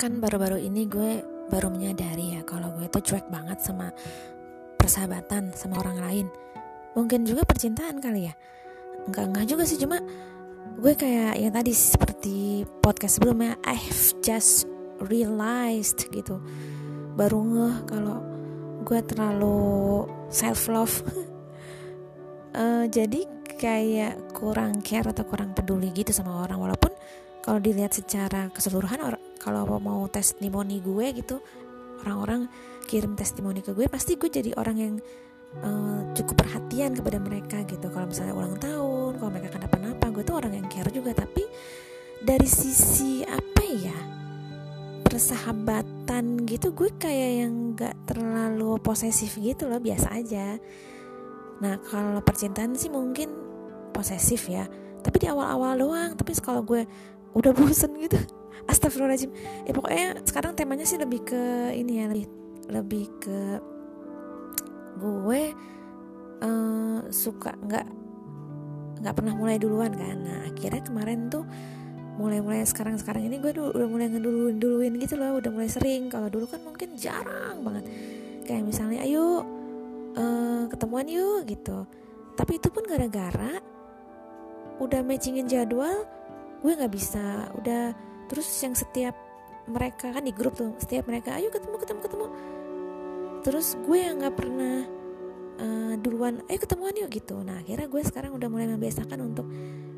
kan baru-baru ini gue baru menyadari ya kalau gue tuh cuek banget sama persahabatan sama orang lain. Mungkin juga percintaan kali ya. Enggak enggak juga sih cuma gue kayak yang tadi seperti podcast sebelumnya I've just realized gitu. Baru ngeh kalau gue terlalu self love uh, jadi kayak kurang care atau kurang peduli gitu sama orang walaupun kalau dilihat secara keseluruhan orang kalau mau testimoni gue gitu orang-orang kirim testimoni ke gue pasti gue jadi orang yang uh, cukup perhatian kepada mereka gitu. Kalau misalnya ulang tahun kalau mereka kenapa-napa gue tuh orang yang care juga. Tapi dari sisi apa ya persahabatan gitu gue kayak yang gak terlalu posesif gitu loh biasa aja. Nah kalau percintaan sih mungkin posesif ya. Tapi di awal-awal doang. Tapi kalau gue udah bosen gitu. Astagfirullahaladzim. Ya pokoknya sekarang temanya sih lebih ke ini ya lebih lebih ke gue uh, suka nggak nggak pernah mulai duluan kan. Nah akhirnya kemarin tuh mulai-mulai sekarang-sekarang ini gue udah mulai ngeduluin duluin gitu loh udah mulai sering. Kalau dulu kan mungkin jarang banget. Kayak misalnya ayo uh, ketemuan yuk gitu. Tapi itu pun gara-gara udah matchingin jadwal gue nggak bisa udah. Terus yang setiap mereka kan di grup tuh setiap mereka ayo ketemu ketemu ketemu. Terus gue yang nggak pernah uh, duluan ayo ketemuan yuk gitu. Nah akhirnya gue sekarang udah mulai membiasakan untuk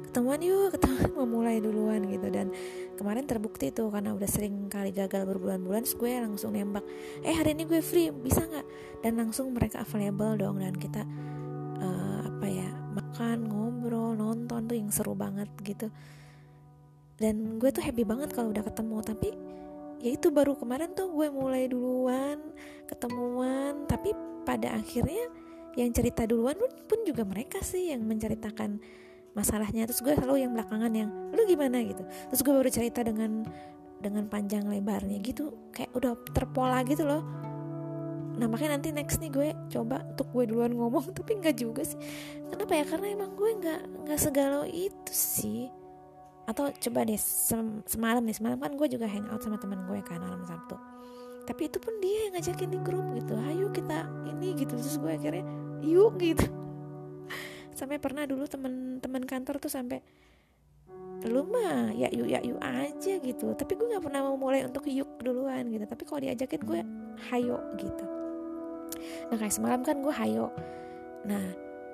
ketemuan yuk ketemuan. Memulai duluan gitu. Dan kemarin terbukti tuh karena udah sering kali gagal berbulan-bulan gue langsung nembak eh hari ini gue free bisa nggak? Dan langsung mereka available dong dan kita uh, apa ya makan ngobrol nonton tuh yang seru banget gitu dan gue tuh happy banget kalau udah ketemu. Tapi ya itu baru kemarin tuh gue mulai duluan ketemuan. Tapi pada akhirnya yang cerita duluan pun juga mereka sih yang menceritakan masalahnya. Terus gue selalu yang belakangan yang lu gimana? gitu. Terus gue baru cerita dengan dengan panjang lebarnya gitu. Kayak udah terpola gitu loh. Nah makanya nanti next nih gue coba untuk gue duluan ngomong. Tapi nggak juga sih. Kenapa ya? Karena emang gue nggak nggak segalau itu sih atau coba deh sem semalam nih semalam kan gue juga hangout sama teman gue kan malam sabtu. Tapi itu pun dia yang ngajakin di grup gitu ayo kita ini gitu. Terus gue akhirnya yuk gitu. Sampai pernah dulu teman-teman kantor tuh sampai lu mah ya yuk ya yuk aja gitu. Tapi gue nggak pernah mau mulai untuk yuk duluan gitu. Tapi kalau diajakin gue hayo gitu. Nah kayak semalam kan gue hayo. Nah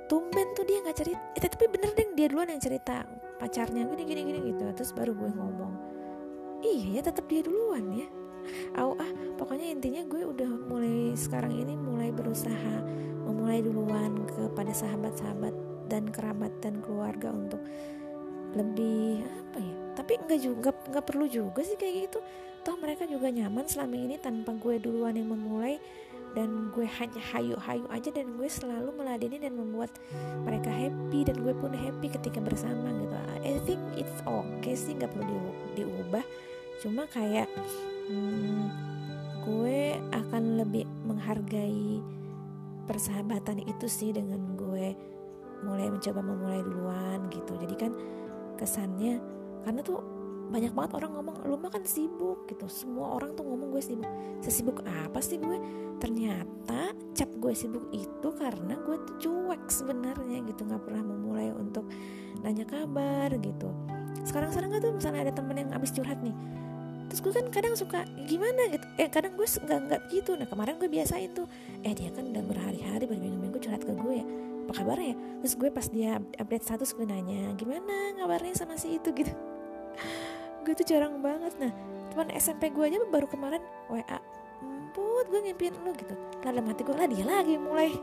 tumben tuh dia nggak cerita eh, tapi bener deh dia duluan yang cerita pacarnya gini gini gini gitu. Terus baru gue ngomong iya ya tetap dia duluan ya. Au ah pokoknya intinya gue udah mulai sekarang ini mulai berusaha memulai duluan kepada sahabat-sahabat dan kerabat dan keluarga untuk lebih apa ya tapi nggak juga nggak perlu juga sih kayak gitu. Toh mereka juga nyaman selama ini tanpa gue duluan yang memulai dan gue hanya hayu-hayu aja dan gue selalu meladeni dan membuat mereka happy dan gue pun happy ketika bersama gitu. I think it's okay sih nggak perlu di, diubah. Cuma kayak hmm, gue akan lebih menghargai persahabatan itu sih dengan gue mulai mencoba memulai duluan gitu. Jadi kan kesannya karena tuh banyak banget orang ngomong lu mah kan sibuk gitu. Semua orang tuh ngomong gue sibuk. Sesibuk apa sih gue? Ternyata cap gue sibuk itu karena gue tuh cuek sebenarnya gitu. Nggak pernah memulai untuk nanya kabar gitu. Sekarang sekarang tuh misalnya ada temen yang abis curhat nih terus gue kan kadang suka gimana? gitu. Eh kadang gue nggak nggak gitu. Nah kemarin gue biasain tuh eh dia kan udah berhari-hari berminggu-minggu curhat ke gue ya. Apa kabarnya ya? Terus gue pas dia update status gue nanya gimana kabarnya sama si itu? gitu gue tuh jarang banget. Nah teman SMP gue aja baru kemarin WA emput gue ngimpiin lo gitu. Dalam hati gue lah dia lagi mulai.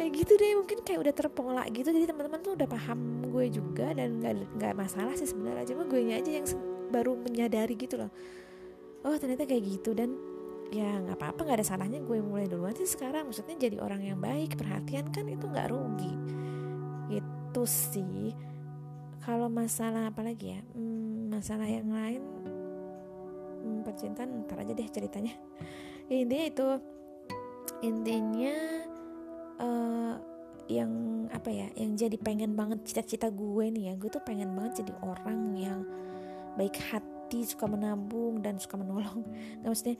Kayak gitu deh mungkin kayak udah terpola gitu. Jadi teman-teman tuh udah paham gue juga dan nggak nggak masalah sih sebenarnya. Cuma gue aja yang baru menyadari gitu loh. Oh ternyata kayak gitu. Dan ya nggak apa-apa nggak ada salahnya gue mulai duluan sih sekarang. Maksudnya jadi orang yang baik perhatian kan itu nggak rugi. Gitu sih kalau masalah apa lagi ya? Hmm, masalah yang lain hmm, percintaan ntar aja deh ceritanya. Ya, intinya itu intinya uh, yang apa ya yang jadi pengen banget cita-cita gue nih ya gue tuh pengen banget jadi orang yang baik hati suka menabung dan suka menolong. Nggak maksudnya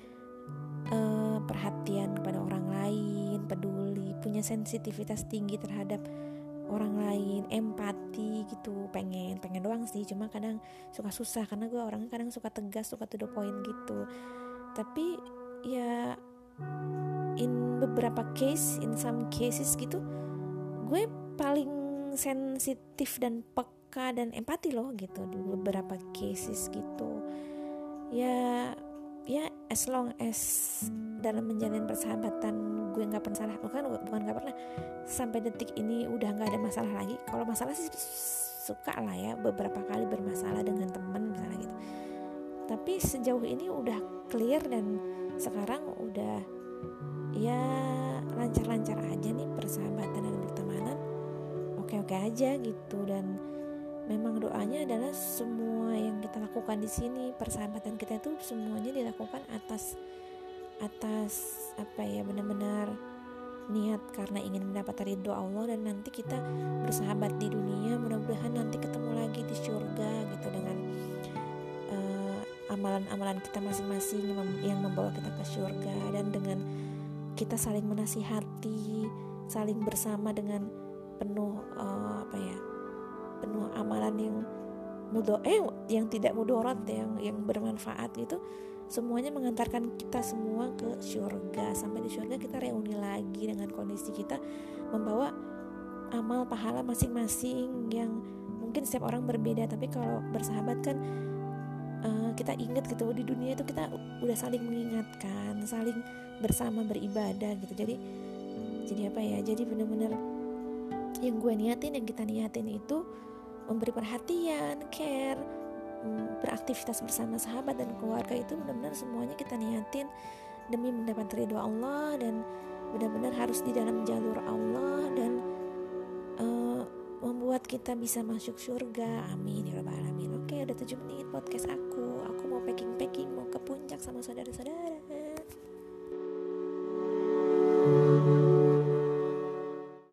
uh, perhatian kepada orang lain peduli punya sensitivitas tinggi terhadap orang lain empati gitu. Pengen pengen doang sih cuma kadang suka susah karena gue orangnya kadang suka tegas suka to the point gitu. Tapi ya in beberapa case in some cases gitu gue paling sensitif dan peka dan empati loh gitu di beberapa cases gitu. Ya ya as long as dalam menjalin persahabatan gue nggak pernah salah bukan bukan nggak pernah. Sampai detik ini udah nggak ada masalah lagi. Kalau masalah sih suka lah ya beberapa kali bermasalah dengan teman misalnya gitu. Tapi sejauh ini udah clear dan sekarang udah ya lancar-lancar aja nih persahabatan dan pertemanan. Oke-oke aja gitu dan memang doanya adalah semua yang kita lakukan di sini persahabatan kita itu semuanya dilakukan atas atas apa ya benar-benar niat karena ingin mendapat ridho Allah dan nanti kita bersahabat di dunia mudah-mudahan nanti ketemu lagi di surga gitu dengan uh, amalan-amalan kita masing-masing yang membawa kita ke surga dan dengan kita saling menasihati saling bersama dengan penuh uh, apa ya penuh amalan yang mudo eh yang tidak mudorot yang yang bermanfaat gitu semuanya mengantarkan kita semua ke surga. Sampai di surga kita reuni lagi dengan kondisi kita membawa amal pahala masing-masing yang mungkin setiap orang berbeda. Tapi kalau bersahabat kan uh, kita ingat gitu di dunia itu kita udah saling mengingatkan saling bersama beribadah gitu. Jadi jadi apa ya jadi benar-benar yang gue niatin yang kita niatin itu memberi perhatian care beraktivitas bersama sahabat dan keluarga itu benar-benar semuanya kita niatin demi mendapat ridho Allah dan benar-benar harus di dalam jalur Allah dan uh, membuat kita bisa masuk surga. Amin ya rabbal alamin. Oke udah 7 menit podcast aku. Aku mau packing packing mau ke puncak sama saudara-saudara